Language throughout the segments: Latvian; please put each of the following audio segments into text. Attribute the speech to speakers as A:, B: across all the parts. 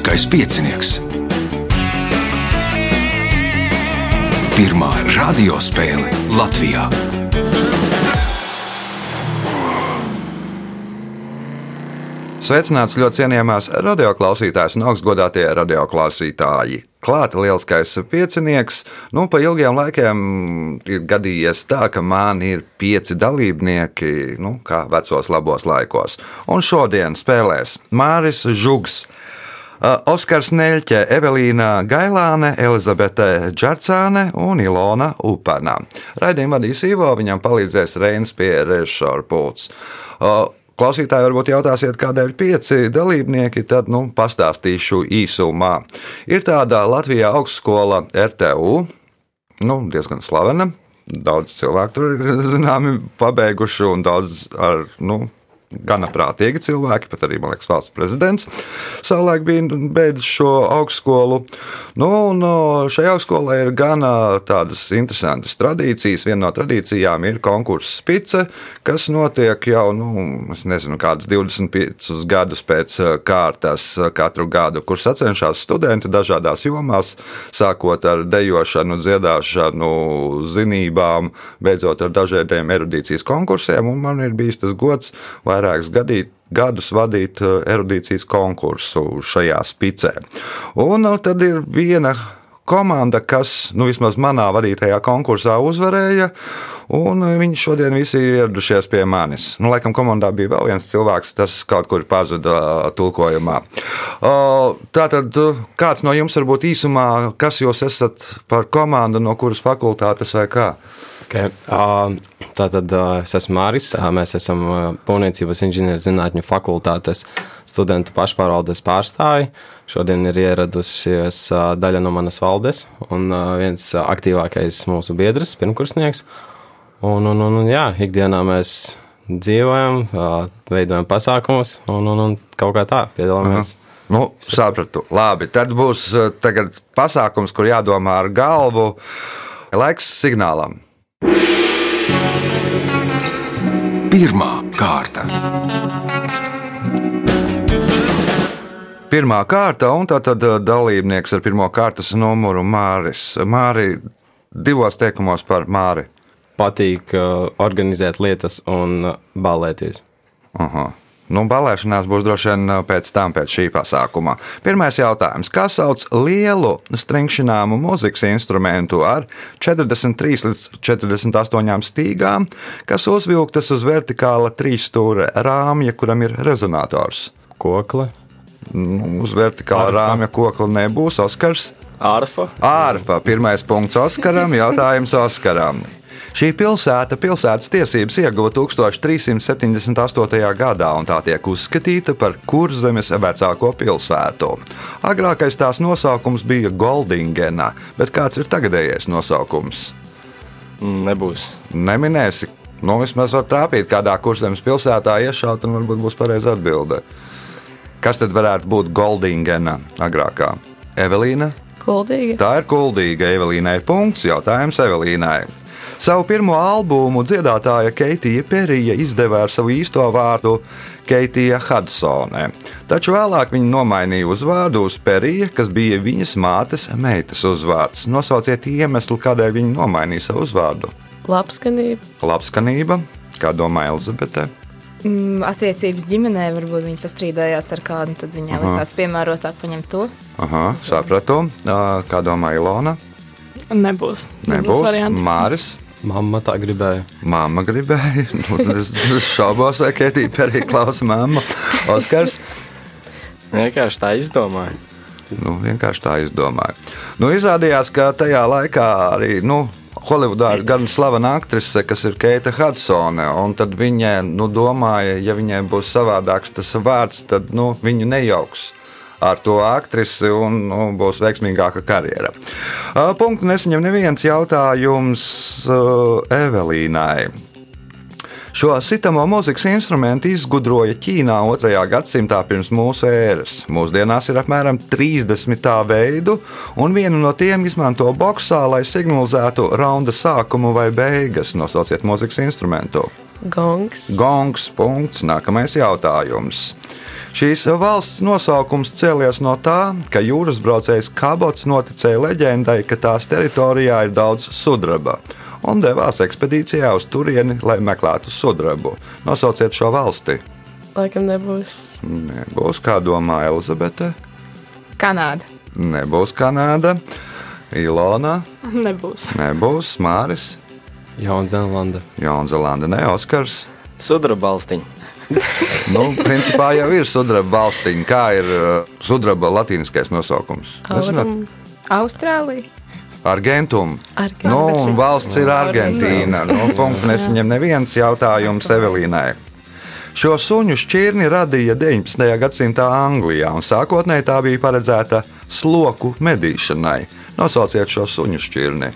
A: Lieliskais piecinieks. Pirmā radiospēle Latvijā.
B: Sveicināts ļoti cienījamās radioklausītājas un augstgadātie radioklausītāji. Klāta lielskais piecinieks. Nu, pa ilgiem laikiem ir gadījies tā, ka man ir pieci dalībnieki, nu, kā vecos labos laikos. Un šodien spēlēs Māris Žugs. Oskars Neļķe, Evelīna Gailāne, Elizabete Džarcāne un Ilona Upana. Raidījumu vadīs Ivo, viņam palīdzēs Reinas pie režisora pults. Klausītāji varbūt jautāsiet, kādēļ pieci dalībnieki, tad nu, pastāstīšu īsumā. Ir tāda Latvijā augstskola RTU, nu, diezgan slavena. Daudz cilvēku tur ir zināmi, pabeiguši, un daudz ar nu, gana prātīgi cilvēki, pat arī, man liekas, valsts prezidents savulaik bija beidzis šo augstskolu. Nu, un šajā augstskolā ir gana tādas interesantas tradīcijas. Viena no tradīcijām ir konkurss spice, kas notiek jau, nu, nezinu, kādus 25 gadus pēc kārtas katru gadu, kur sacenšas studenti dažādās jomās, sākot ar dejošanu, dziedāšanu, zinībām, beidzot ar dažādiem erudīcijas konkursiem, un man ir bijis tas gods vai vairākus gadīt, gadus vadīt eh, erudīcijas konkursu šajā spicē. Un eh, tad ir viena komanda, kas nu, vismaz manā vadītajā konkursā uzvarēja. Un eh, viņi šodien visi ir ieradušies pie manis. Nu, laikam, komandā bija vēl viens cilvēks, tas kaut kur pazuda tulkojumā. Tātad, kāds no jums varbūt īsumā, kas jūs esat par komandu, no kuras fakultātes vai kā?
C: Okay. Tātad es esmu Māris. Mēs esam Pūniecības inženierzinātņu fakultātes studentu pašpārvaldes pārstāvi. Šodien ir ieradusies daļa no manas valdes un viens aktīvākais mūsu biedrs, pirmkursnieks. Un, un, un, un jā, ikdienā mēs dzīvojam, veidojam pasākumus un, un, un kaut kā tā piedalāmies. Aha.
B: Nu, sapratu. Labi, tad būs pasākums, kur jādomā ar galvu. Laiks signālam.
A: Pirmā kārta.
B: Pirmā kārta, un tā tad uh, dalībnieks ar pirmā kārtas numuru Māris. Māri, divos teikumos par Māri.
C: Patīk uh, organizēt lietas un uh, balēties.
B: Aha. Nu, balēšanās būs droši vien pēc tam, pēc šī pasākuma. Pirmais jautājums. Kā sauc lielu stringšināmu mūzikas instrumentu ar 43 līdz 48 stīgām, kas uzvilktas uz vertikāla trīsstūra rāmja, kuram ir rezonators?
C: Kokle.
B: Nu, uz vertikāla rāmja kokla nebūs Oskars.
C: Arfa.
B: Arfa. Pirmais punkts Oskaram. Jautājums Oskaram. Šī pilsēta pilsētas tiesības ieguva 1378. gadā, un tā tiek uzskatīta par kurzemes vecāko pilsētu. Agrākais tās nosaukums bija Goldingena, bet kāds ir tagadējais nosaukums?
C: Nebūs.
B: Neminēsi. Nu, vismaz var trāpīt kādā kurzemes pilsētā, iešaut, un varbūt būs pareiza atbilde. Kas tad varētu būt Goldingena agrākā? Evelīna?
D: Kuldīga.
B: Tā ir kuldīga. Evelīnai punkts. Jautājums Evelīnai. Savu pirmo albumu dziedātāja Keitija Perija izdeva ar savu īsto vārdu Keitija Hudsone. Taču vēlāk viņa nomainīja uzvārdu uz Perija, kas bija viņas mātes meitas uzvārds. Nosauciet iemeslu, kādēļ viņa nomainīja savu uzvārdu.
D: Labskanība.
B: Labskanība, kā domā Elizabete.
E: Mm, attiecības ģimenē varbūt viņi sastrīdējās ar kādu, tad viņai Aha. likās piemērotāk paņemt to.
B: Aha, sapratu. Kā domā Ilona?
D: Nebūs.
B: Nebūs. Nebūs Māris.
C: Mamma tā gribēja.
B: Māma gribēja. Nu, es šaubos, vai Ketija Perī klausa mamma. Oskars?
C: Vienkārši tā izdomāja.
B: Nu, vienkārši tā izdomāja. Nu, izrādījās, ka tajā laikā arī nu, Holivudā ir gan slavena aktrise, kas ir Keita Hudsone. Tad viņa nu, domāja, ja viņai būs savādāks tas vārds, tad nu, viņu nejauks ar to aktrisi un nu, būs veiksmīgāka karjera. Punktu nesaņem neviens jautājums Evelīnai. Šo sitamo mūzikas instrumentu izgudroja Ķīnā 2. gadsimtā pirms mūsu ēras. Mūsdienās ir apmēram 30 tā veidu, un vienu no tiem izmanto boxā, lai signalizētu raunda sākumu vai beigas. Nosauciet mūzikas instrumentu.
D: Gongs.
B: Gongs. Punkts. Nākamais jautājums. Šīs valsts nosaukums cēlies no tā, ka jūras braucējs Kabots noticēja leģendai, ka tās teritorijā ir daudz sudraba un devās ekspedīcijā uz turieni, lai meklētu sudrabu. Nosauciet šo valsti.
D: Laikam nebūs.
B: Nebūs, kā domā Elizabete.
E: Kanāda.
B: Nebūs Kanāda, Ilona,
D: Nebūs.
B: nebūs Māris,
C: Jaunzēlanda.
B: Jaunzēlanda, ne Oskars.
F: Sudraba balstiņa.
B: Nu, principā jau ir sudraba valstiņa. Kā ir uh, sudraba latīniskais nosaukums?
D: Aurum.
E: Austrālija.
B: Argentum.
D: Argentum.
B: Nu, un valsts ir Argentīna. Nu, punkts nesaņem neviens jautājums Evelīnai. Šo suņu šķirni radīja 19. gadsimtā Anglijā, un sākotnēji tā bija paredzēta sloku medīšanai. Nosauciet šo suņu šķirni.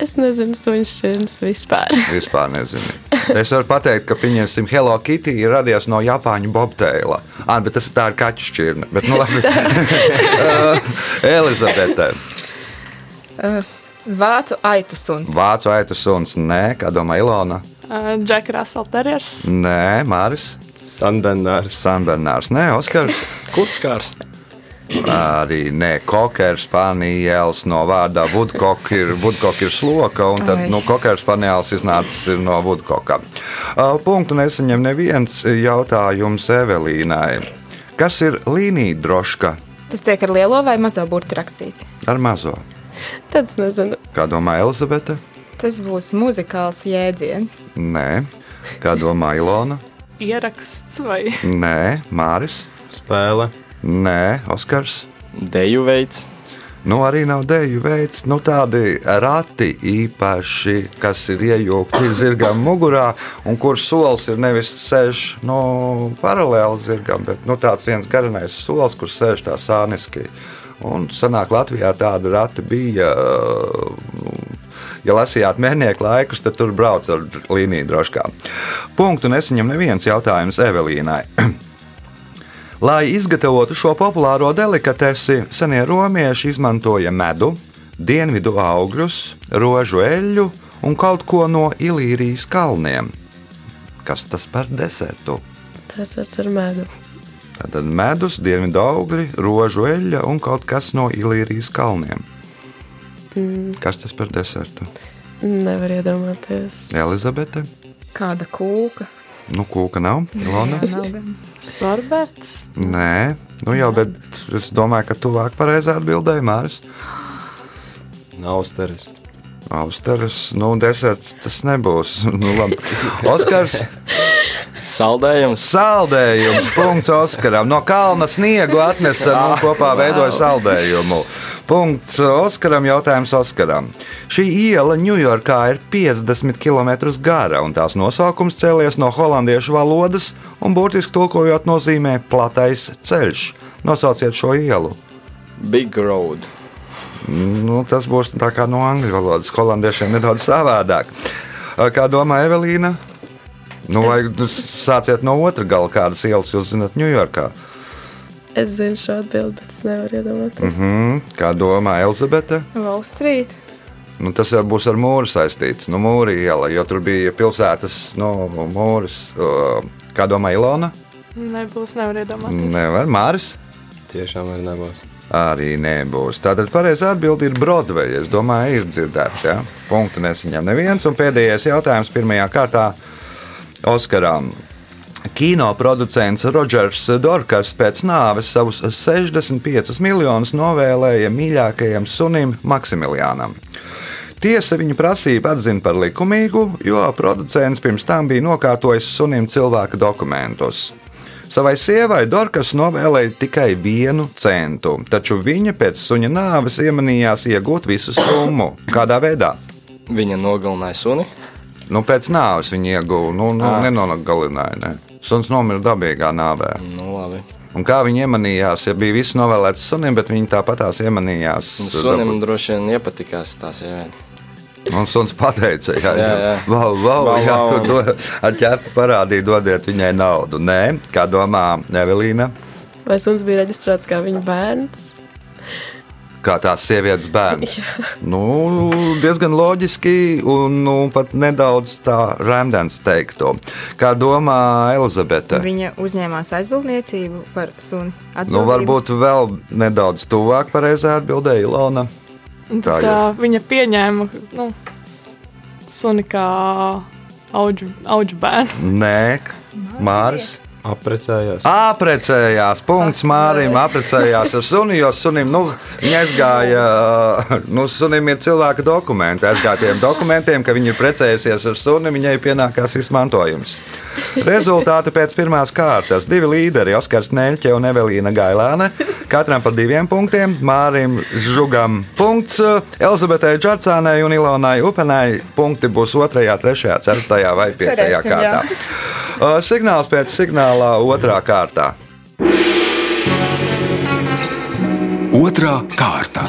D: Es nezinu, suņu šķirnes vispār.
B: Vispār nezinu. Es varu pateikt, ka, pieņemsim, Hello Kitty ir radies no Japāņu bobteila. Ah, bet tas tā ir kaķu šķirne. Bet, nu, labi. Elizabete.
E: Vācu aitu suns.
B: Vācu aitu suns. Nē, kā domā Ilona?
D: Džeka Russell Terriers.
B: Nē, Māris.
C: Sanbernārs.
B: Sanbernārs. Nē, Oskars.
F: Kutskārs.
B: Arī nē, kokers, spānijas no vārdā woodcock ir, woodcock ir sloka, un tad
E: Ai.
B: nu, kokers spānijas iznācis ir no woodcocka. Punktu nesaņem neviens jautājums Evelīnai. Kas ir līnija droška
E: Tas tiek ar lielo vai mazo burtu rakstīts.
B: ar mazo?
D: Tad es nezinu.
B: Kā domā Elizabete?
E: Tas būs muzikāls jēdziens.
B: Nē. Kā domā Ilona?
D: Ieraksts vai
B: Nē, Māris.
C: Spēle.
B: Nē, Oskars.
F: Deju veids.
B: Nu, arī nav dēļu veids, nu, tādi rati īpaši, kas ir iejūgti zirgam mugurā, un kur solis ir nevis sēž nu, paralēli zirgam, bet nu, tāds viens garinais solis, kur sēž tā sāniski. Un sanāk, Latvijā tāda rati bija. nu, Ja lasījāt mēnieku laikus, tad tur brauc ar līniju droškā. Punktu nesaņem neviens jautājums Evelīnai. Lai izgatavotu šo populāro delikatesi, senie romieši izmantoja medu, dienvidu augļus, rožu eļļu un kaut ko no Ilīrijas kalniem. Kas tas par desertu?
D: tas ar medu?
B: Tad medus, dienvidu augļi, rožu eļļa un kaut kas no Ilīrijas kalniem.
D: Mm,
B: Kas tas par desertu?
D: nevar iedomāties.
B: Elizabete?
E: Kāda kūka.
B: Nu, kūka nav. Ilona?
E: Nav gan.
D: Sorbets.
B: Nē, nu jau, bet es domāju, ka tuvāk pareizā atbildēja Māris.
C: Austeris.
B: Austeres, nu, deserts tas nebūs. Nu, labi. Oskars,
F: Saldējums.
B: saldējums, punkts Oskaram. No kalna sniegu atnesa un kopā veidoja saldējumu. Punkts Oskaram, jautājums Oskaram. Šī iela Ņujorkā ir 50 km gara, un tās nosaukums cēlies no holandiešu valodas un burtiski tulkojot nozīmē platais ceļš. Nosauciet šo ielu.
F: Big road.
B: Nu, tas būs tā kā no angļu valodas, holandiešiem nedaudz savādāk. Kā domā Evelīna? Nu, vai jūs sāciet no otra gala, kādas ielas jūs zinat Ņujorkā?
D: Es zinu šo atbildi, bet es nevaru iedomāties. Mm
B: Mm, kā domā Elizabete?
E: Wall Street.
B: Nu, tas jau būs ar mūru saistīts. Nu, mūri iela, jo tur bija pilsētas no mūris. Kā domā Ilona?
D: Nebūs, nevar iedomāties.
B: Nevar. Māris?
C: Tiešām arī nebūs.
B: Arī nebūs. Tātad pareizā atbilde ir Broadway. Es domāju, ir dzirdēts. Ja? Punktu nesaņem neviens. Un pēdējais jautājums pirmajā kārtā Oskaram. Kino producents Rodžers Dorkars pēc nāves savus 65 miljonus novēlēja mīļākajam sunim Maksimiliānam. Tiesa viņa prasību atzina par likumīgu, jo producents pirms tam bija nokārtojis sunim cilvēka dokumentus. Savai sievai Dorkas novēlēja tikai vienu centu, taču viņa pēc suņa nāves iemanījās iegūt visu summu. Kādā veidā?
F: Viņa nogalināja suni.
B: Nu, pēc nāves viņa ieguva, nu, nu
F: Ā.
B: nenogalināja. Ne. Suns nomira dabīgā nāvē.
F: Nu, labi.
B: Un kā viņi iemanījās, ja bija viss novēlēts sunim, bet viņi tāpatās iemanījās.
F: Sunim droši vien iepatikās tā sieviete.
B: Un suns pateica, jā, jā,
F: Jā, jā.
B: Vau, vau,
F: Vau,
B: jā, tur do, ar ķēpu parādīja, dodiet viņai naudu. Nē, kā domā Evelīna?
D: Vai suns bija reģistrēts kā viņa bērns?
B: kā tās sievietes bērns. Nu, diezgan loģiski un nu, pat nedaudz tā rēmdens teikto. Kā domā Elizabete?
E: Viņa uzņēmās aizbildniecību par suni.
B: Nu,
E: Atbildību.
B: varbūt vēl nedaudz tuvāk pareizā atbildē Ilona.
D: Un
B: Tā
D: tad tā, viņa pieņēma nu, suni kā auģu, auģu bērnu.
B: Nē, Māris.
C: Apprecējos.
B: Apprecējās, punkts Mārim, apprecējās ar suni, jo sunim, nu, aizgāja, nu, sunim ir cilvēka dokumenti, aizgāja tiem dokumentiem, ka viņa ir precējusies ar suni, viņai pienākās izmantojums. Rezultāti pēc pirmās kārtas. Divi līderi, Oskars Neļķe un Evelīna Gailāne, katram pa diviem punktiem, Mārim Žugam punkts, Elizabetei Džarcānai un Ilonai Upenai punkti būs otrajā, trešajā, ceturtajā vai piektajā
E: Cerēsim, jā.
B: Uh, Signāls pēc signālā otrā kārtā.
A: Otrā kārta.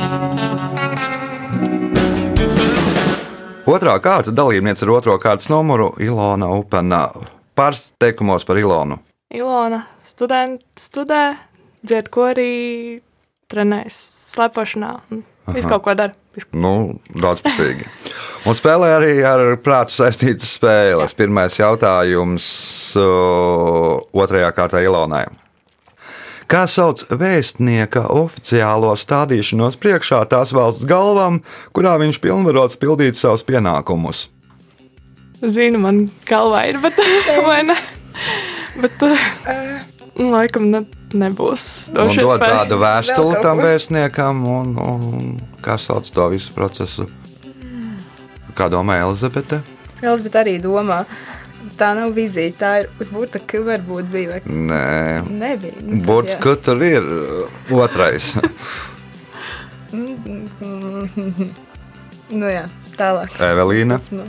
B: Otrā kārta dalībniece ar otro kārtas numuru Ilona Upena. Pāris teikumos par Ilonu.
D: Ilona student, studē, dzied korī, trenējas slepošanā. un Visu kaut ko dara. Visu-
B: Nu, daudzpusīgi. Un spēlē arī ar prātu saistītas spēles. Pirmais jautājums otrajā kārtā Ilonai. Kā sauc vēstnieka oficiālo stādīšanos priekšā tās valsts galvam, kurā viņš pilnvarots pildīt savus pienākumus?
D: Zinu, man galvā ir, bet vai ne? Bet, uh, laikam, ne, nebūs. Došu
B: dod tādu vēstuli tam vēstniekam, un, un kā sauc to visu procesu? Kā domā Elizabete?
E: Elizabete arī domā, tā nav vizīte, tā ir uzbūvēta, ka varbūt bija. Vai...
B: Nē,
E: Nebija. Nu,
B: ka tur ir uh, otrais.
E: Nu jā, tālāk.
B: Evelīna.
E: Nu,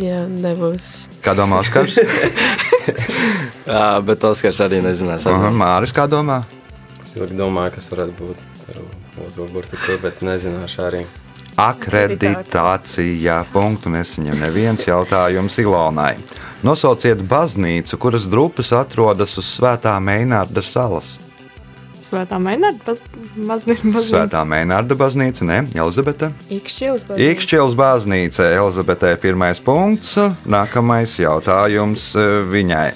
D: Jā, nebūs.
B: Kā domā Oskars?
F: Jā, bet Oskars arī nezinās.
B: Aha, Māris, kā domā?
C: Es ilgi domāju, kas varētu būt ar otro burtiņu, bet nezināšu arī.
B: Akreditācija. Punktu nesaņem neviens jautājums Ilonai. Nosauciet baznīcu, kuras drupas atrodas uz Svētā Meinārda salas.
D: Svētā Mainārda baznīca.
B: Svētā Meinārda baznīca, ne? Elizabete?
E: Ikšķils.
B: Ikšķils baznīca, Elizabetē pirmais punkts, nākamais jautājums eh, viņai.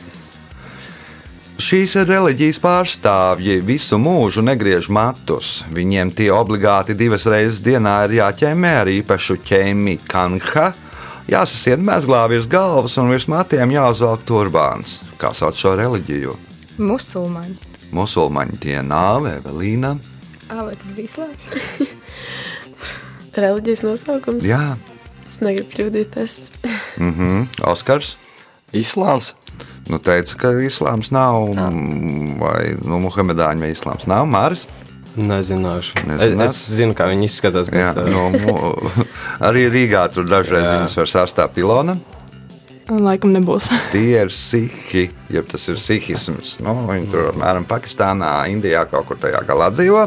B: Šīs reliģijas pārstāvji visu mūžu negriež matus. Viņiem tie obligāti divas reizes dienā ir jāķemē ar īpašu ķēmi kanha, jāsasiet mezglā virs galvas un virs matiem jāuzvelk turbāns. Kā sauc šo reliģiju?
E: Musulmaņi.
B: Musulmaņi tie nav, Evelīna.
E: Ā, vai tas bija slēpts?
D: Reliģijas nosaukums.
B: Jā,
D: Es negribu kļūdīties.
B: mhm, Oskars.
F: Islāms.
B: Nu, teica, ka islāms nav, mm, vai nu, muhamedāņu vai islāms nav. Māris?
C: Nezināšu. Es,
B: Nezināt?
C: es zinu, kā viņi izskatās.
B: Jā,
C: Bet,
B: nu, arī Rīgā tur dažreiz
C: Jā.
B: viņus var sastāvēt Ilona.
D: Laikam nebūs.
B: Tie ir sihi, ja tas ir sihisms. Nu, viņi tur apmēram Pakistānā, Indijā kaut kur tajā galā dzīvo.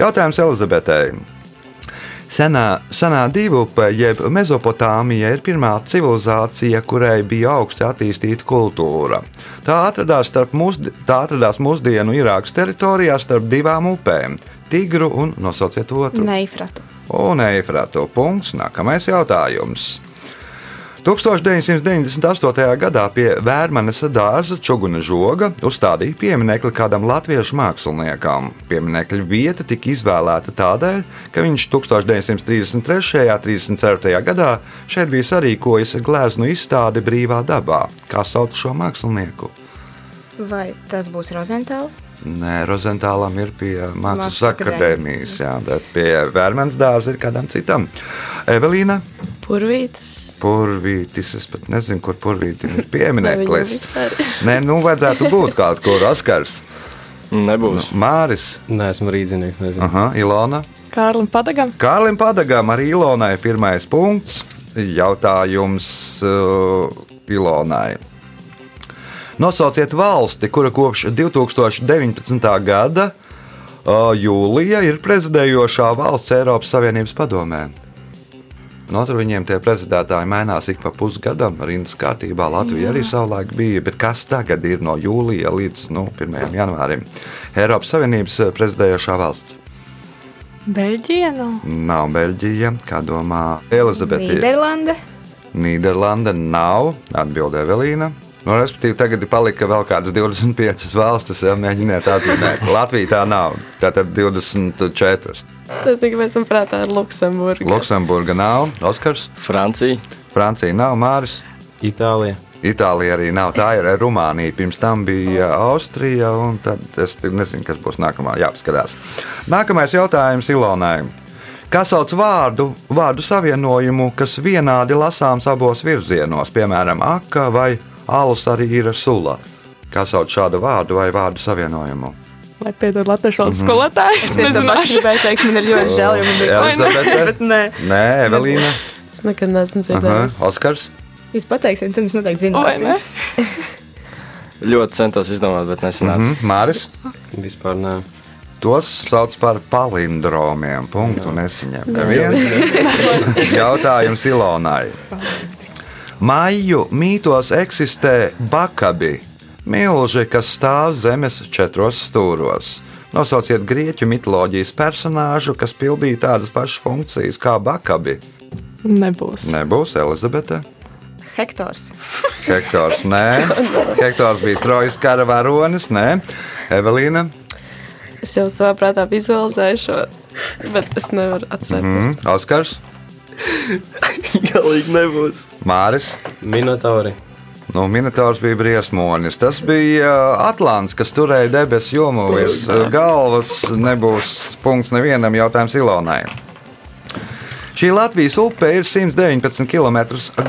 B: Jautājums Elizabetei. Senā, senā divupe, jeb Mesopotāmija, ir pirmā civilizācija, kurai bija augsti attīstīta kultūra. Tā atradās, starp mūsdi, tā atradās mūsdienu Irākas teritorijā starp divām upēm - Tigru un nosauciet otru.
E: Neifratu.
B: Un Eifrāto punkts. Nākamais jautājums. 1998. gadā pie Vērmanes dārza Čuguna žoga uzstādīja pieminiekli kādam latviešu māksliniekam. Pieminiekļa vieta tika izvēlēta tādēļ, ka viņš 1933. un 1934. gadā šeit bija sarīkojis gleznu izstādi brīvā dabā. Kā sauc šo mākslinieku?
E: Vai tas būs Rozentāls?
B: Nē, Rozentālam ir pie Mākslas akadēmijas, jā, bet pie Vērmanes dārza ir kādam citam. Evelīna?
D: Purvītis.
B: Purvītis, es pat nezinu, kur purvītim ir piemineklis. Nē, nu vajadzētu būt kaut kur Oskars.
F: Nebūs.
B: Māris,
C: Neesmu rīznieks, nezinu.
B: aha, Ilona.
D: Kārlim Padagam.
B: Kārlim Padagam arī Ilonai pirmais punkts. Jautājums uh, Ilonai. Nosauciet valsti, kura kopš 2019. gada uh, jūlija ir prezidējošā valsts Eiropas Savienības padomē. No tur viņiem tie prezidētāji mainās ik pa pusgadam, rindas kārtībā. Latvija arī savulaik bija, bet kas tagad ir no jūlija līdz nu, 1. janvārim? Eiropas Savienības eh, prezidējošā valsts.
D: Beļģija nav.
B: Nav Beļģija, kā domā Elizabete.
E: Nīderlande.
B: Nīderlande nav. Atbildē Evelīna. Nu, respektīvi, tagad ir palika vēl kādas 25 valstis, ja mēģiniet atminēt. Latvija tā nav. Tātad 24.
G: Es nezinu, kāpēc man prātā ir Luksemburga.
B: Luksemburga nav. Oskars.
F: Francija.
B: Francija nav. Māris.
C: Itālija.
B: Itālija arī nav. Tā ir Rumānija. Pirms tam bija Austrija, un tad es nezinu, kas būs nākamā. Jāapskatās. Nākamais jautājums Ilonai. Kā sauc vārdu, vārdu savienojumu, kas vienādi lasāms abos virzienos, piemēram, aka vai alus arī ir sula? Kā sauc šādu vārdu vai vārdu savienojumu?
D: Lai piedod latviešu valodas skolotāji. Es
E: Es to pašu
D: nezināšu.
E: gribēju teikt, man ir ļoti žēl, jo man bija
B: Elizabete?
E: Bet nē,
B: Nē, Evelīna.
G: Es nekad neesmu dzirdējis.
B: Oskars.
E: jūs pateiksiet, tad mēs noteikti zināsim.
F: Ļoti centos izdomāt, bet nesanāca.
B: Mhm, Māris.
C: Vispār nē.
B: Tos sauc par palindromiem. Punktu nesaņem. Neviens. Jautājums Ilonai. Maiju mītos eksistē bakabi, milži, kas stāv zemes četros stūros. Nosauciet grieķu mitoloģijas personāžu, kas pildīja tādas pašas funkcijas kā bakabi.
D: Nebūs.
B: Nebūs Elizabete.
E: Hektors.
B: Hektors, nē. Hektors bija Trojas kara varonis, nē. Evelīna.
G: Es jau savā prātā vizualizēju šo, bet es nevaru atcerēties.
B: Mm, Oskars,
F: Galīgi nebūs.
B: Māris.
C: Minotauri.
B: Nu, Minotors bija briesmonis. Tas bija uh, Atlants, kas turēja debesu jomu virs uh, galvas. Nebūs punkts nevienam jautājumam Ilonai. Šī Latvijas upe ir 119 km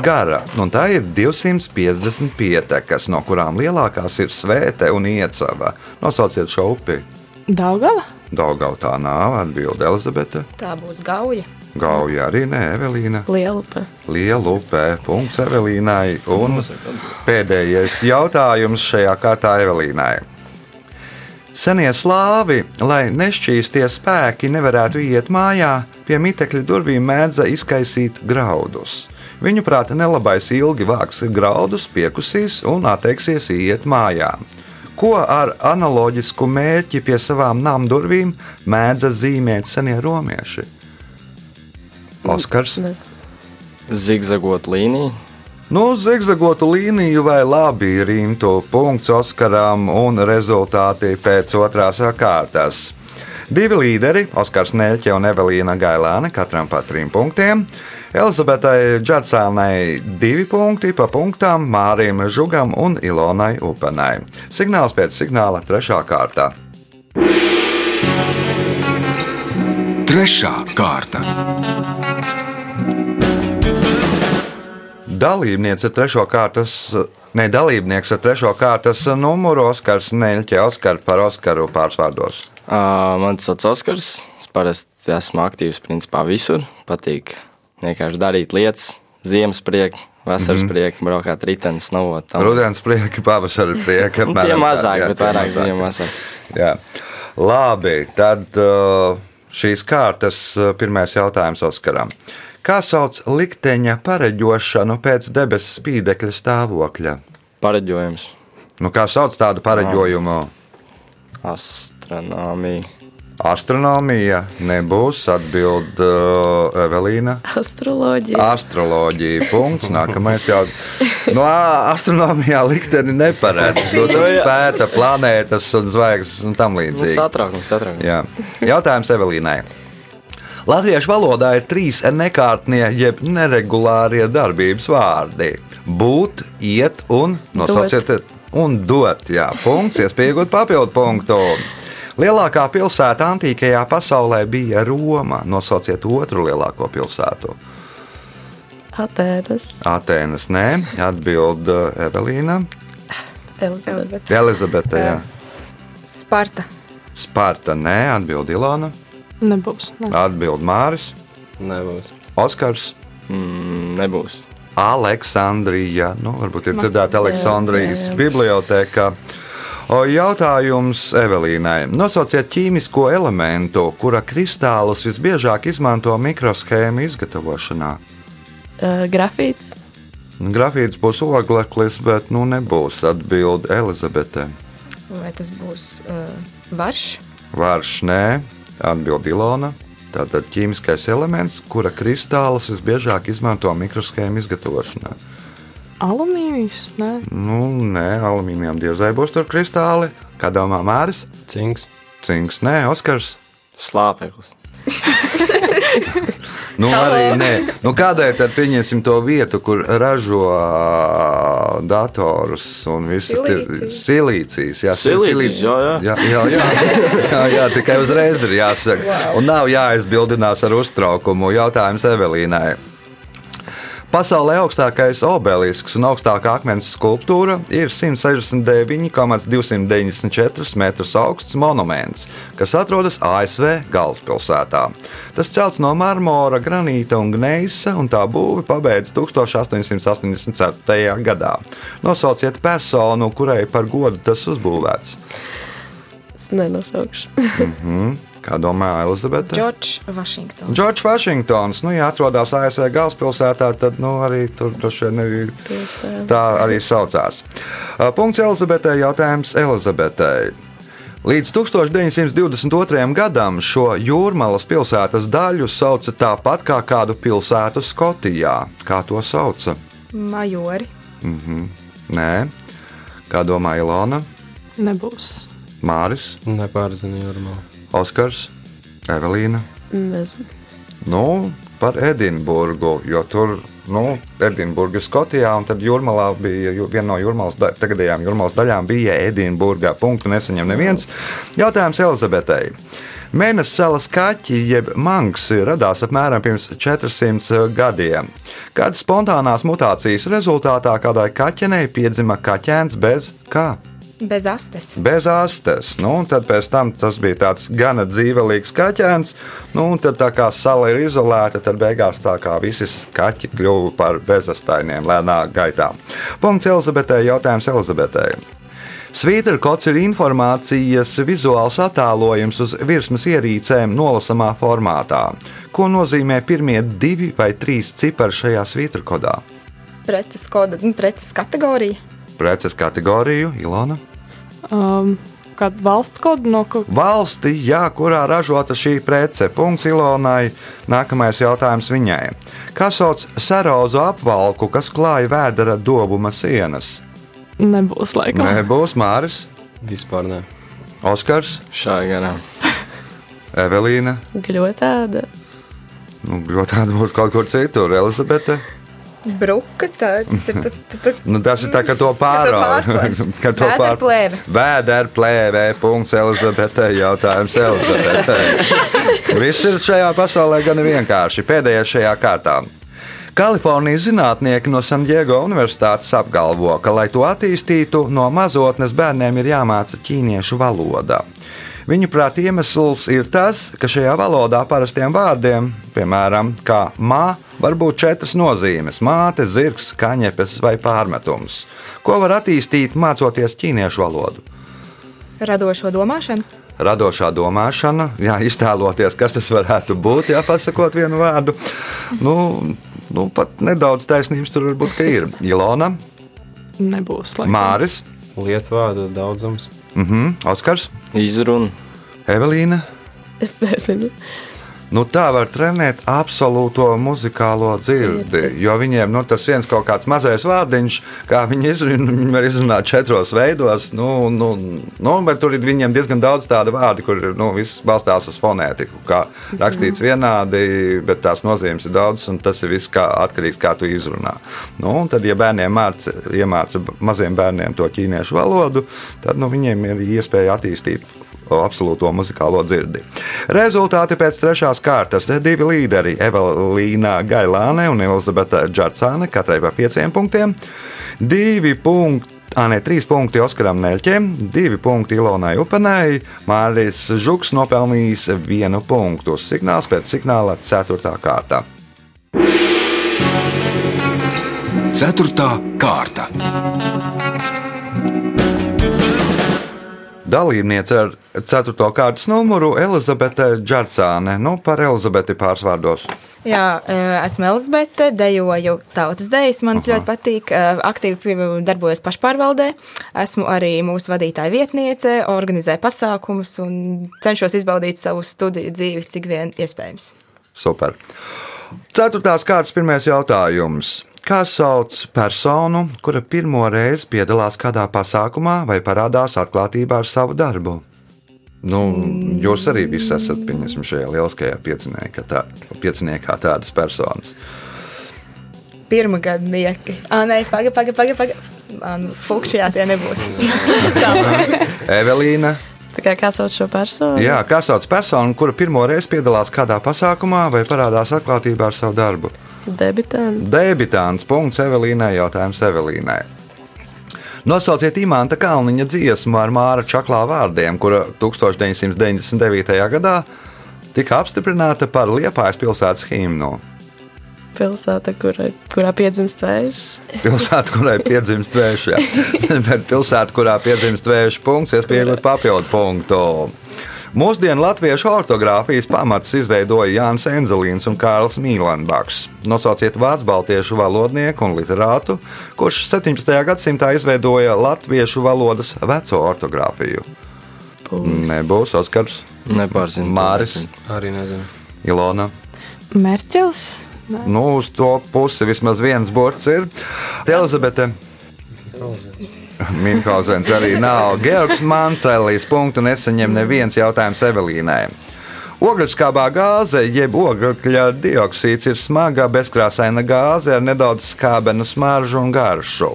B: gara, un tā ir 250 pietekas, no kurām lielākās ir Svēta un Iecava. Nosauciet šo upi.
D: Daugava?
B: Daugau tā nav, atbild Elizabete.
E: Tā būs gauja.
B: Gauja arī nē, Evelīna.
G: Lielupe.
B: Liela upē, punkts Evelīnai. Un pēdējais jautājums šajā kārtā Evelīnai. Senie slāvi, lai nešķīstie spēki nevarētu iet mājā, pie mitekļa durvīm mēdza izkaisīt graudus. Viņu prāta nelabais ilgi vāks graudus, piekusīs un atteiksies iet mājā. Ko ar analoģisku mērķi pie savām nama durvīm mēdza zīmēt senie romieši? Oskars.
F: Zigzagot līniju.
B: Nu, zigzagotu līniju vai labi rimtu punkts Oskaram un rezultāti pēc otrās kārtas. Divi līderi, Oskars Neļķe un Evelīna Gailāne, katram pa trim punktiem. Elizabetai Džarcānai divi punkti pa punktām, Mārim Žugam un Ilonai Upenai. Signāls pēc signāla trešā kārta.
A: Trešā kārta.
B: Dalībniece ar trešo kārtas, ne dalībnieks ar trešo kārtas numuru Oskars Neļķe, Oskar par Oskaru pārsvārdos.
F: Uh, man tas sauc Oskars. Es parasti esmu aktīvs principā visur. Patīk vienkārši darīt lietas, ziemas priekā, vasaras mm -hmm. priekā, braukāt ritenis, novot. tam.
B: Rudens prieki, pavasara prieki.
F: Nu, Tie mazāk, bet vairāk ziemā vasarā.
B: Jā. Labi, tad uh, šīs kārtas uh, pirmais jautājums Oskaram. Kā sauc likteņa pareģošanu pēc debesu spīdekļa stāvokļa?
F: Pareģojums,
B: Nu, kā sauc tādu pareģojumu?
F: astronomija,
B: Astronomija nebūs, atbild uh, Evelīna.
G: Astroloģija.
B: Astroloģija. Punkts. Nākamais jau. No astronomijā likteni neparedz. Nu, tur pēta planētas un zvaigznes un tam
F: nu,
B: līdzīgi.
F: satraukums, satraukums.
B: Jā. Jautājums Evelīnai. Latviešu valodā ir trīs nekārtnie, jeb neregulārie darbības vārdi - būt, iet un nosauciet, un dot. Jā, punkts, iespējot papildu punktu. Lielākā pilsēta antīkajā pasaulē bija Roma. Nosauciet otru lielāko pilsētu.
G: Atēnas.
B: Atēnas nē, atbild uh, Evelīna.
G: Elizabete.
B: Elizabete, jā.
E: Sparta.
B: Sparta nē, atbild Ilona.
D: Nebūs. Ne.
B: Atbild Māris.
C: Nebūs.
B: Oskars.
F: Mm, nebūs.
B: Aleksandrija. Nu, varbūt ir dzirdēta Aleksandrijas biblioteka. O, Jautājums Evelīnai. Nosauciet ķīmisko elementu, kura kristālus visbiežāk izmanto mikroshēmu izgatavošanā.
G: Uh, grafīts.
B: Grafīts būs ogleklis, bet nu nebūs atbild Elizabete.
E: Vai tas būs uh, varš?
B: Vārš nē, atbild Ilona. Tātad ķīmiskais elements, kura kristālus visbiežāk izmanto mikroshēmu izgatavošanā.
D: Alumīnijas? Nē,
B: Nu, nē, alumīnijam diezai būs tur kristāli. Kā domā Māris?
C: Cinks.
B: Cinks, nē, Oskars.
F: Slāpeklis.
B: Nu, arī nē. Nu, kādēļ tad pieņemsim to vietu, kur ražo datorus un visas
E: Silīcijas.
B: Jā,
F: Silīcijas, jā, jā.
B: jā, jā, jā, jā, jā, tikai uzreiz ir jāsaka. Un nav jāizbildinās ar uztraukumu. Jautājums Evelīnai. Pasaulē augstākais obelisks un augstākā akmens skulptūra ir 169,294 metrus augsts monuments, kas atrodas ASV galvaspilsētā. Tas celts no marmora, granīta un gneisa, un tā būve pabeigts 1884. gadā. Nosauciet personu, kurai par godu tas uzbūvēts.
G: Es nenosaukšu.
B: Kā domā Elizabete?
E: Džordžs Vašingtons.
B: Džordžs Vašingtons, nu, ja atrodas ASV galvaspilsētā, tad nu, arī tur droši vien ir
G: Tieši tā.
B: Arī saucās. Uh, Punkts Elizabetei. Jautājums Elizabetei. Līdz 1922. gadam šo jūrmālas pilsētas daļu sauca tāpat kā kādu pilsētu Skotijā. Kā to sauca?
E: Majori.
B: Nē, kā domā Ilona,
D: nebūs.
B: Māris,
C: Nepārzinu jūrmā.
B: Oskars, Evelīna.
G: Nezinu.
B: Nu, par Edinburgu, jo tur nu, Edinburga ir Skotijā, un tad jūrmalā bija viena no jūrmalas, da, tagadējām jūrmalas daļām bija Edinburgā. Punktu nesaņem neviens. Jautājums Elizabetei. Mēnesis salas kaķi, jeb manksi, radās apmēram pirms 400 gadiem. Kādas spontānās mutācijas rezultātā kādai kaķenei piedzima kaķēns bez kā?
E: Bez astes.
B: bez astes. Nu, tad pēc tam tas bija tāds gana dzīvelīgs kaķēns. Nu, tad, tā kā sala ir izolēta, tad beigās tā kā visi kaķi kļuva par bezastainiem lēnā gaitā. Punkts Elizabetei. Jautājums Elizabetei. Svīterkots ir informācijas vizuāls attēlojums uz virsmas ierīcēm nolasamā formātā. Ko nozīmē pirmie divi vai trīs cipari šajā svīterkodā?
E: Preces, koda, nu, preces kategorija.
B: Preces kategoriju, Ilona.
D: Um, Kāda valsts koda no kaut
B: Valsti, jā, kurā ražota šī prece. Punkts Ilonai. Nākamais jautājums viņai. Kā sauc sarozu apvalku, kas klāja vēdera dobuma sienas?
D: nebūs laikam.
B: Nebūs Māris,
C: Vispār ne.
B: Oskars,
F: Šā garām.
B: Evelīna.
G: Gļotāda.
B: Nu, ļoti tāda būs kaut kur citur, Elizabete.
E: Bruka, tā, tas ir tā, tā, tā,
B: Nu, tas ir tā, ka to pārāk.
E: Vēderplēve.
B: Vēdera plēvē. Punkts Elizabetei. Jautājums Elizabetei. Viss ir šajā pasaulē gan vienkārši. Pēdējais šajā kārtā. Kalifornijas zinātnieki no San Diego Universitātes apgalvo, ka, lai to attīstītu, no mazotnes bērniem ir jāmāca ķīniešu valoda. Viņuprāt, iemesls ir tas, ka šajā valodā parastiem vārdiem, piemēram, kā mā, var būt četras nozīmes - māte, zirgs, kaņepes vai pārmetums. Ko var attīstīt mācoties ķīniešu valodu?
E: radošo domāšanu.
B: Radošā domāšana, jā, iztēloties, kas tas varētu būt, ja pasakot vienu vārdu. Nu, nu, pat nedaudz taisnības tur varbūt ka ir. Ilona,
D: Nebūs laikam.
B: Māris,
C: Lietvārdu daudzums.
B: Mhm, Oskars,
F: Izruna.
B: Evelīna.
G: Es nezinu.
B: Nu, tā var trenēt absolūto muzikālo dzirdi. Jo viņiem nu, tas viens kaut kāds mazais vārdiņš, kā viņi izrunā, viņi var izrunāt četros veidos. Nu, nu, nu, bet tur ir diezgan daudz tādu vārdu, kur nu, viss balstās uz fonētiku. Kā rakstīts vienādi, bet tās nozīmes ir daudzas, un tas ir viss kā, atkarīgs no kā tu izrunā. Nu, tad, ja bērniem māca, iemāca maziem bērniem to ķīniešu valodu, tad nu, viņiem ir iespēja attīstīt absolūto muzikālo dzirdi. Rezultāti pēc trešās kārtas - divi līderi - Evelīna Gailāne un Elizabete Džarcāne, katrai pa pieciem punktiem. Divi punkti. Nē, trīs punkti Oskaram Neļķiem, divi punkti Ilonai Upenai. Māris Žuks nopelnījis vienu punktu. Signāls pēc signāla - ceturtā kārta.
A: Ceturtā kārta.
B: Dalībniece ar 4. kārtas numuru Elizabete Džarcāne. Nu, par Elizabeti pāris vārdos.
E: Jā, eh, esmu Elizabete, dejoju tautas dejas. Man ļoti patīk. eh, Aktīvi darbojos pašpārvaldē. Esmu arī mūsu vadītāja vietniece, organizēju pasākumus un cenšos izbaudīt savu studiju dzīvi, cik vien iespējams.
B: Super. Ceturtās kārtas pirmais jautājums. Kā sauc personu, kura pirmo reizi piedalās kādā pasākumā vai parādās atklātībā ar savu darbu? Nu, jūs arī visi esat pieņemsim, šajā lieliskajā pieciniekā, tā, pieciniekā tādas personas.
E: Pirmā gada nieki. Ah, nē, pagaidi, pagaidi, pagaidi. Paga. Nu, Fukšajā tie nebūs. Tā.
B: Evelīna.
G: Tā kā kā sauc šo personu?
B: Jā, kā sauc personu, kura pirmo reizi piedalās kādā pasākumā vai parādās atklātībā ar savu darbu?
G: Debitants.
B: Debitāns. Punkts Evelīnai. Jautājums Evelīnai. Nosauciet Imants Kalniņa dziesmu ar Māra Čaklā vārdiem, kura 1999. gadā tika apstiprināta par Liepājas pilsētas himnu.
G: Pilsēta, kurai, kurā piedzimst vējš.
B: Pilsēta, kurai piedzimst vējš, jā. bet pilsēta, kurā piedzimst vējš, punkts, iespējams, papildu punktu. Mūsdienu latviešu ortogrāfijas pamatus izveidoja Jānis Enzelīns un Kārls Mīlenbaks. Nosauciet vācu baltiešu valodnieku un literātu, kurš 17. gadsimtā izveidoja latviešu valodas veco ortogrāfiju. Nebūs Oskars,
F: Nepārzinu.
B: Māris,
C: Arī nezinu.
B: Ilona.
D: Merķels.
B: Nu, uz to pusi vismaz viens burts ir. Elizabete. Minhausens arī nav. Georgs Mancelis punktu nesaņem neviens jautājums Evelīnai. Ogļskābā gāze, jeb ogļu dioksīds, ir smaga, bezkrāsaina gāze ar nedaudz skābenu smaržu un garšu.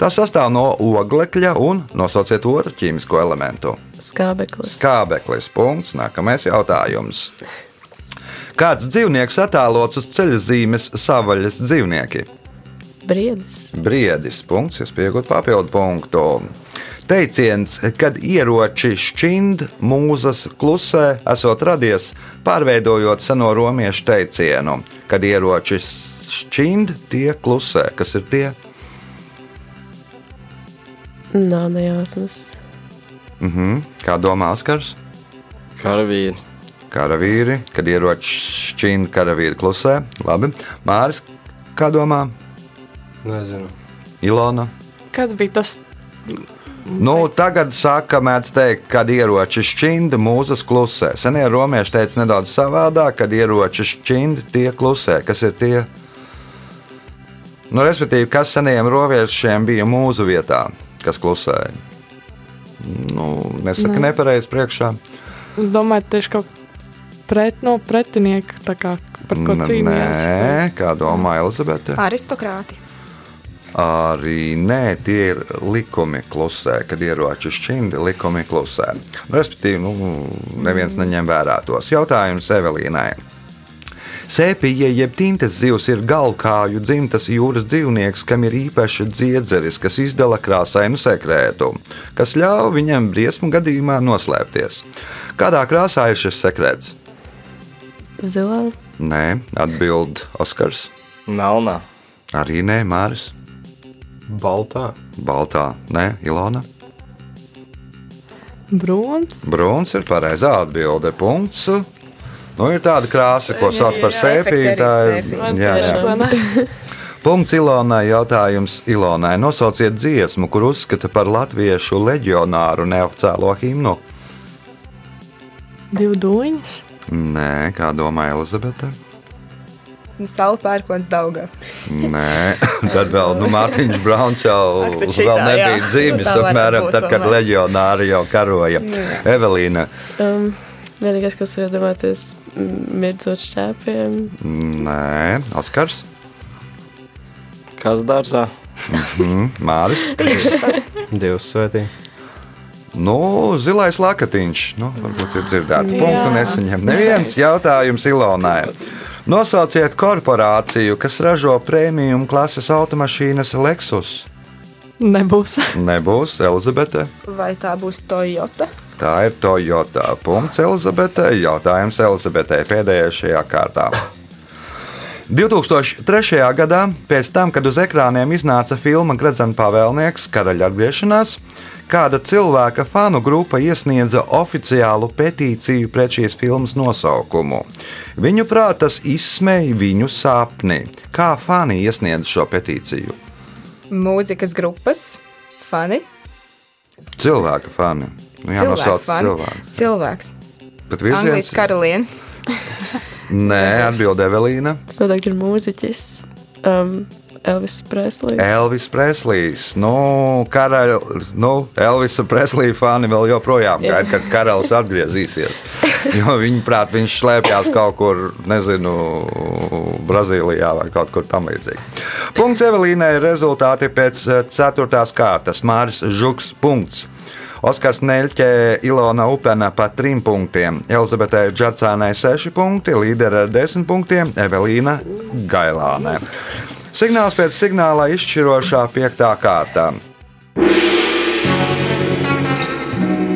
B: Tā sastāv no oglekļa un nosauciet otru ķīmisko elementu.
G: Skābeklis.
B: Skābeklis. Punkts. Nākamais jautājums. Kāds dzīvnieks attēlots uz ceļa zīmes savaļas dzīvnieki?
G: Briedis.
B: Briedis. Punkts, jūs pieaugat papildu punktu. Teiciens, kad ieroči šķind mūzas klusē, esot radies, pārveidojot seno romiešu teicienu, kad ieroči šķind, tie klusē. Kas ir tie?
G: Nav nejausmas.
B: Mhm. Kā domā Oskars?
F: Karavīri.
B: Karavīri, kad ieroči šķind, karavīri klusē. Labi. Māris, kā domā?
C: Nezinu.
B: Ilona.
D: Kāds bija tas?
B: Nu, tagad saka, mēdz teikt, kad ieroči šķinda, mūzas klusē. Senie romieši teica nedaudz savādāk, kad ieroči šķinda, tie klusē. Kas ir tie? Nu, respektīvi, kas seniem roviešiem bija mūzu vietā, kas klusēja? Nu, nesaka
D: Ne.
B: nepareizi priekšā.
D: Es domāju, tieši kaut pret, no pretinieka, tā kā par ko cīnījās.
B: Nē, kā domā Elizabete?
E: Aristokrāti.
B: Arī nē, tie ir likumi klusē, kad ieroči šķindi, likumi klusē. Nu, Respektīvi, nu, neviens neņem vērā tos. Jautājums Evelīnai. Sēpija jeb tintes zivs ir galvkāju dzimtas jūras dzīvnieks, kam ir īpaša dziedzeris, kas izdala krāsainu sekrētu, kas ļauj viņam briesmu gadījumā noslēpties. Kādā krāsā ir šis sekrets?
G: Zilā.
B: Nē, atbild Oskars.
F: Melnā.
B: Arī nē, Māris.
C: Baltā.
B: Baltā, nē, Ilona.
D: Brūns.
B: Brūns ir pareizā atbilde. Punkts. Nu, ir tāda krāsa, ko sauc par
E: sēpijas.
B: jā, jā. Punkts Ilonai. Jautājums Ilonai. Nosauciet dziesmu, kur uzskata par latviešu leģionāru neoficiālo himnu.
D: Divu dūņus.
B: Nē, kā domā Elizabete?
E: Saula pērkons Daugā.
B: Nē, tad vēl nu, Mārtiņš Brauns jau
E: Ak,
B: vēl
E: šitā, jā.
B: nebija dzimis.
E: Tā varētu
B: Apmēram
E: būt
B: tad, kad
E: tomēr.
B: leģionāri jau karoja. Evelīna.
G: Um, vienīgais, kas var iedomāties, mirdzot šķēpiem.
B: Nē, Oskars.
F: Kas dārzā?
B: Mm, Māris.
C: Dievs svētī.
B: Nu, zilais lakatiņš. Nu, varbūt ir dzirdēts.
D: Jā.
B: Punktu nesaņem. Neviens jautājums Ilonai. Nosauciet korporāciju, kas ražo prēmiju klases automašīnas Lexus.
D: Nebūs.
B: Nebūs Elizabete.
E: Vai tā būs Toyota?
B: Tā ir Toyota. Punkts Elizabetei. Jautājums Elizabetei pēdējā šajā kārtā. 2003. gadā, pēc tam, kad uz ekrāniem iznāca filma Gradzena pavēlnieks Karaļa atgriešanās, kāda cilvēka fanu grupa iesniedza oficiālu petīciju pret šīs filmas nosaukumu. Viņuprāt, tas izsmeja viņu sapni. Kā fani iesniedza šo petīciju?
E: Mūzikas grupas fani.
B: Cilvēka fani. Nu, jā, nosauc cilvēku.
E: Cilvēks.
B: Bet
E: Anglijas
B: virziens
E: karaliene.
B: Nē, atbild Evelīna.
G: Tas noteikti ir mūziķis. Um, Elvis Preslīs.
B: Elvis Preslijs. Nu, karaļ, nu, Elvisa Preslija fani vēl joprojām
G: Jā.
B: gaida, kad karalis atgriezīsies. Jo viņa prāt, viņš slēpjas kaut kur, nezinu, Brazīlijā vai kaut kur tam līdzīgi. Punkts Evelīnai rezultāti pēc eh, ceturtās kārtas. Māris Žuks. Punkts. Oskars Neļķē, Ilona Upena pa trim punktiem, Elizabetei Džarsānai seši punkti, līderi ar desmit punktiem, Evelīna Gailāne. Signāls pēc signāla izšķirošā piektā kārtā.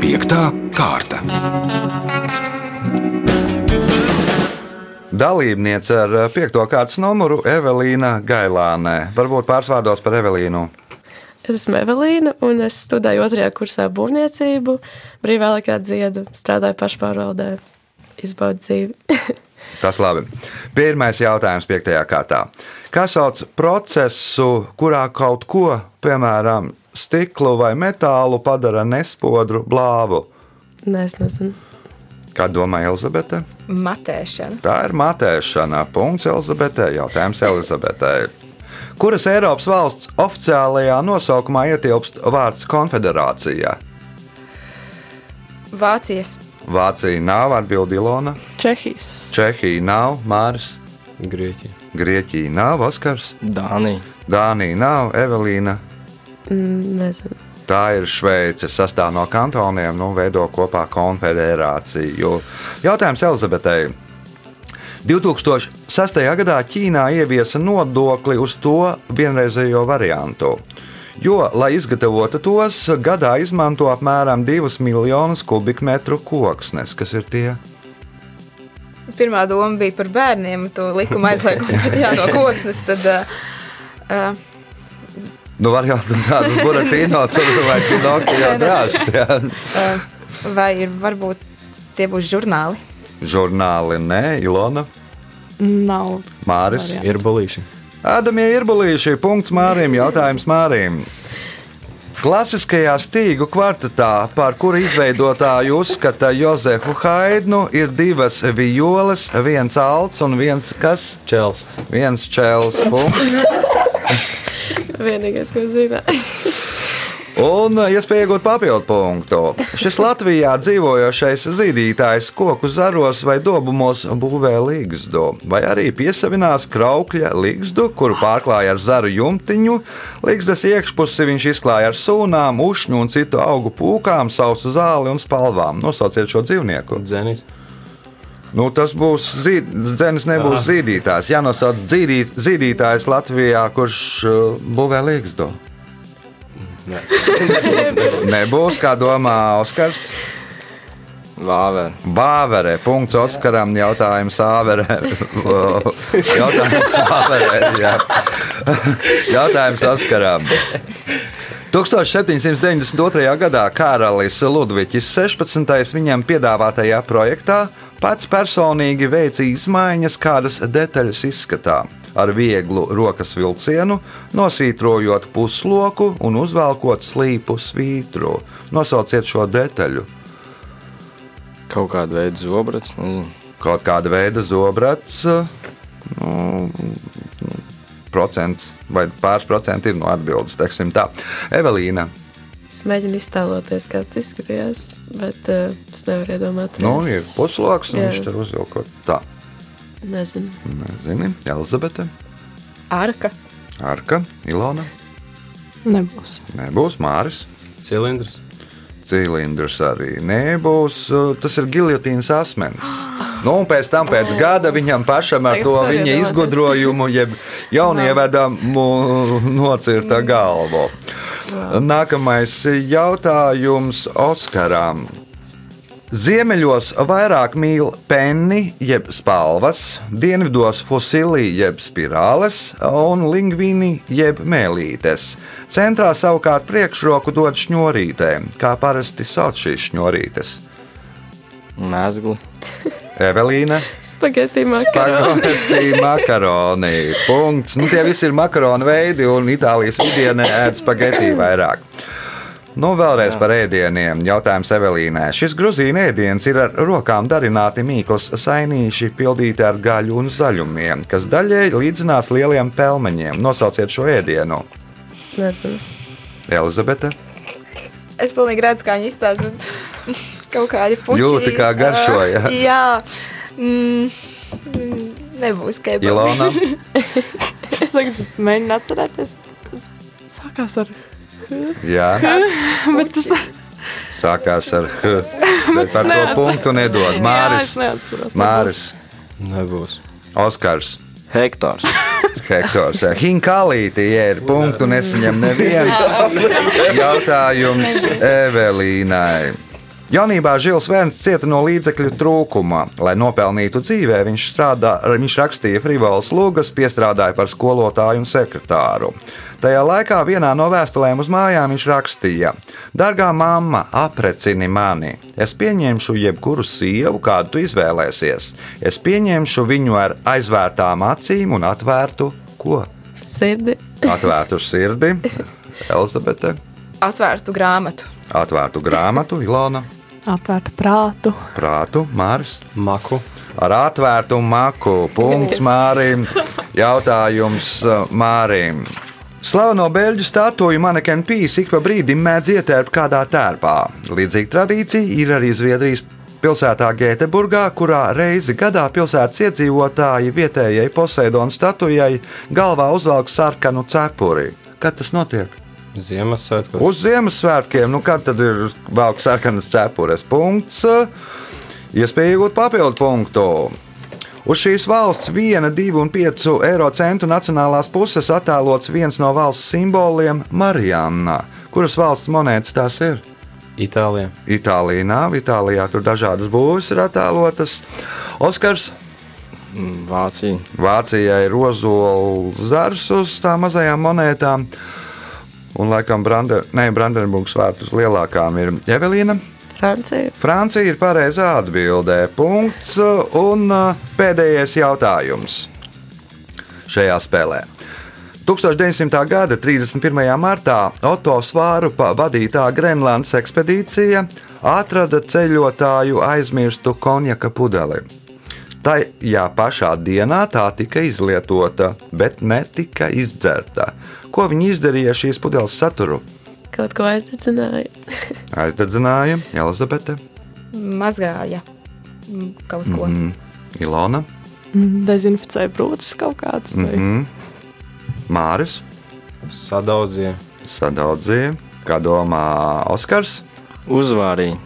A: Piektā kārta.
B: Dalībniece ar piekto kārtas numuru Evelīna Gailānē. Varbūt pārsvārdos par Evelīnu.
G: Es esmu Evelīna, un es studēju otrajā kursā būvniecību, brīvā laikā dziedu, strādāju pašpārvaldē, izbaudu dzīvi.
B: Tas labi. Pirmais jautājums piektajā kārtā. Kā sauc procesu, kurā kaut ko, piemēram, stiklu vai metālu padara nespodru blāvu?
G: Nē, es nezinu.
B: Kā domā Elizabete?
E: Matēšana.
B: Tā ir matēšana. Punkts Elizabetei. Jautājums Elizabetei. Kuras Eiropas valsts oficiālajā nosaukumā ietilpst vārds konfederācija?
E: Vācijas.
B: Vācija nav atbildīga Ilona,
D: Čehijas.
B: Čehija nav, Māris,
C: Grieķija.
B: Grieķija nav, Oskars,
F: Dānija.
B: Dānija nav, Evelīna.
G: Mm, nezinu.
B: Tā ir Šveice, sastāv no kantoniem, nu, veido kopā konfederāciju. Jautājums Elizabetei. 2006. gadā Ķīnā ieviesa nodokli uz to vienreizējo variantu. Jo, lai izgatavotu tos, gadā izmanto apmēram 2 miljonus kubikmetru koksnes. Kas ir tie?
E: Pirmā doma bija par bērniem, to likuma aizliegumu, bet jā, no koksnes. Tad, uh, uh,
B: Nu, var jau tādu buratīnu, tur vai kinokti jau drāžt. jā.
E: uh, vai ir varbūt tie būs žurnāli?
B: Žurnāli, nē, Ilona,
D: Nav.
B: Māris.
C: Ir bulīši.
B: Ādamie ir bulīši. Punkts Mārim. Jautājums Mārim. Klasiskajā stīgu kvartetā, par kuru izveidotāju uzskata Jozefu Haidnu, ir divas violas, viens alts un viens kas?
C: Čels.
B: Viens čels.
G: Vienīgais, ko zinu.
B: Un uh, iespēja iegūt papildu punktu. Šis Latvijā dzīvojošais zīdītājs koku zaros vai dobumos būvē līgstu, vai arī piesavinās kraukļa līgstu, kuru pārklāja ar zaru jumtiņu. Līgstas iekšpusi viņš izklāja ar sūnām, ušņu un citu augu pūkām, sausu zāli un spalvām. Nosauciet šo dzīvnieku.
C: Dzenis.
B: Nu, tas būs zīdainis, nebūs zīdītājs. Jānosauc zīdīt, zīdītājs Latvijā, kurš uh, būvē līgstu. Nebūs, kā domā Oskars.
F: Vāver.
B: Bāvere. Punkts Oskaram. Jautājums Āverē. Jautājums Āverē. Jā. Jautājums Oskaram. 1792. gadā karalis Ludvigs 16. viņam piedāvātajā projektā pats personīgi veica izmaiņas kādas detaļas izskatā, ar vieglu rokas vilcienu, nosvītrojot pusloku un uzvelkot slīpu svītru. Nosauciet šo detaļu.
F: Kaut kāda veida zobrats. nezinu.
B: kaut kāda veida zobrats. Nu, procents vai pāris procenti ir no atbildes. teiksim Tā. Evelīna,
G: Es mēģinu iztēloties, kā tas izskatījās, bet uh, es nevaru iedomāties.
B: nu, ir pusloks, un
G: Jā.
B: viņš tur uzvilkot tā.
G: Nezinu.
B: Nezini, Elizabete,
E: Arka.
B: Arka, Ilona,
D: Nebūs.
B: nebūs Māris.
C: Cilindrs.
B: Cilindrs arī nebūs. Tas ir giljotīnas asmens. Nu, un pēc tam, pēc gada, viņam pašam ar to viņa izgudrojumu, jeb jaunievedamu nocirta galvu. Nākamais jautājums Oskaram. Ziemeļos vairāk mīl penni, jeb spalvas, dienvidos fosilī, jeb spirāles, un lingvīni, jeb mēlītes. Centrā savukārt priekšroku dod šņurītēm, kā parasti sauc šīs šņurītes.
F: Mēzgli.
B: Evelīna,
G: Spagetti makaroni.
B: spagetti, makaroni. Punkts. Nu, tie visi ir makaronu veidi, un Itālijas vidienē ēd spagetti vairāk. Nu, vēlreiz par ēdieniem. Jautājums Evelīnai. Šis grūzīna ēdiens ir ar rokām darināti mīklas sainīši, pildīti ar gaļu un zaļumiem, kas daļēji līdzinās lieliem pelmeņiem. Nosauciet šo ēdienu.
G: Nezinu.
B: Elizabete,
E: Es pilnīgi redzu, kā viņi izstāsta, bet kaut kādi puķi.
B: Jūti, kā garšo,
E: ā,
B: jā?
E: Mm, nebūs kebabs.
B: Ilona,
D: Es tagad mēģinu atcerēties. Sākās ar
B: jā,
D: bet tas
B: sākās ar H. Bet par to punktu nedod.
D: Jā,
B: Māris,
D: neatceros.
B: Māris,
C: Nebūs.
B: Oskars.
F: Hektors.
B: Hektors. Hinkalīti, ja ir punktu, nesaņem neviens. Jautājums Evelīnai. Jaunībā Žils Vērns cieta no līdzekļu trūkuma. Lai nopelnītu dzīvē, viņš, strādā, viņš rakstīja frivolas lūgas, piestrādāja par skolotāju un sekretāru. Tajā laikā vienā no vēstulēm uz mājām viņš rakstīja: Dargā mamma, aprecini mani. Es pieņemšu jebkuru sievu, kādu tu izvēlēsies. Es pieņemšu viņu ar aizvērtām acīm un atvērtu ko?
G: Sirdi.
B: Atvērtu sirdi, Elizabete,
E: Atvērtu grāmatu.
B: atvērtu grāmatu, Ilona,
D: Atvērtu prātu.
B: prātu, Māris.
C: Maku.
B: Ar atvērtu maku. Punkts Mārim. Jautājums uh, Mārim. Slaveno beļģu statuju manekenu pīs ik pa brīdim mēdz ietērpt kādā tērpā. Līdzīga tradīcija ir arī Zviedrijas pilsētā Gēteburgā, kurā reizi gadā pilsētas iedzīvotāji vietējai Poseidona statujai galvā uzvelk sarkanu cepuri. Kad tas notiek?
C: Ziemassvētkos.
B: Uz Ziemassvētkiem, nu kad tad ir vēl sarkanas cepures punkts, iespēja iegūt papildu punktu. Uz šīs valsts 1, 2 un 5 eiro centu nacionālās puses attēlots viens no valsts simboliem - Marijāna. Kuras valsts monētas tās ir?
C: Itālijā.
B: Itālijā nav, Itālijā tur dažādas būvis ir attēlotas. Oskars,
F: Vācija.
B: Vācijai ir ozola zars uz tām mazajām monētām. Un, laikam, Brande, Brandenburgas vārtus lielākām ir Evelīna.
G: Francija.
B: Francija ir pareizā atbildē. Punkts. Un uh, pēdējais jautājums šajā spēlē. 1900. gada 31. martā Oto Svārupa vadītā Grenlandes ekspedīcija atrada ceļotāju aizmirstu konjaka pudeli. Tajā pašā dienā tā tika izlietota, bet ne tika izdzerta. Ko viņi izdarīja ar šīs pudeles saturu?
G: Kaut ko aizdedzināja.
B: Aizdedzināja Elizabete,
E: Mazgāja kaut ko. Mm.
B: mm, Ilona,
D: Mm, Dezinficēja brūces kaut kādas. Mm -hmm.
B: mm, Māris,
C: Sadaudzie.
B: Sadaudzīja. Kā domā Oskars?
F: Uzvārīja.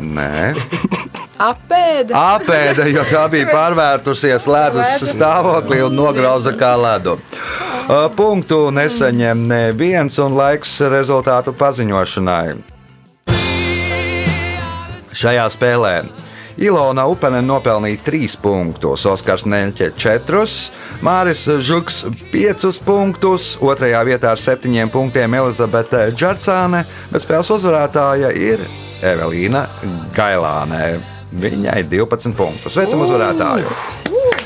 B: Nē,
E: Apēda.
B: apēda, jo tā bija pārvērtusies ledus stāvoklī un nograuza kā ledu. Uh, Punktu nesaņem neviens un laiks rezultātu paziņošanai. Šajā spēlē Ilona Upene nopelnīja 3 punktus, Oskars Neņķe 4, Māris Žuks 5 punktus, 2. vietā ar 7 punktiem Elizabete Džarcāne, bet spēles uzvarētāja ir Evelīna Gailāne. Viņai 12 punktus. Sveicam uzvarētāju!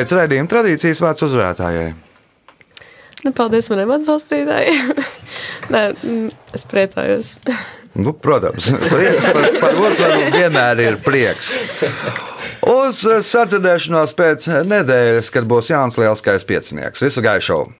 B: Pēc raidījuma tradīcijas vārds uzvarētājai.
G: Nu, paldies maniem atbalstītājiem. Nē, mm, es priecājos.
B: Nu, protams, prieks par, par uzvaru vienmēr ir prieks. Uz sadzirdēšanos pēc nedēļas, kad būs Jānis Lielskais piecinieks. Visu gaišu!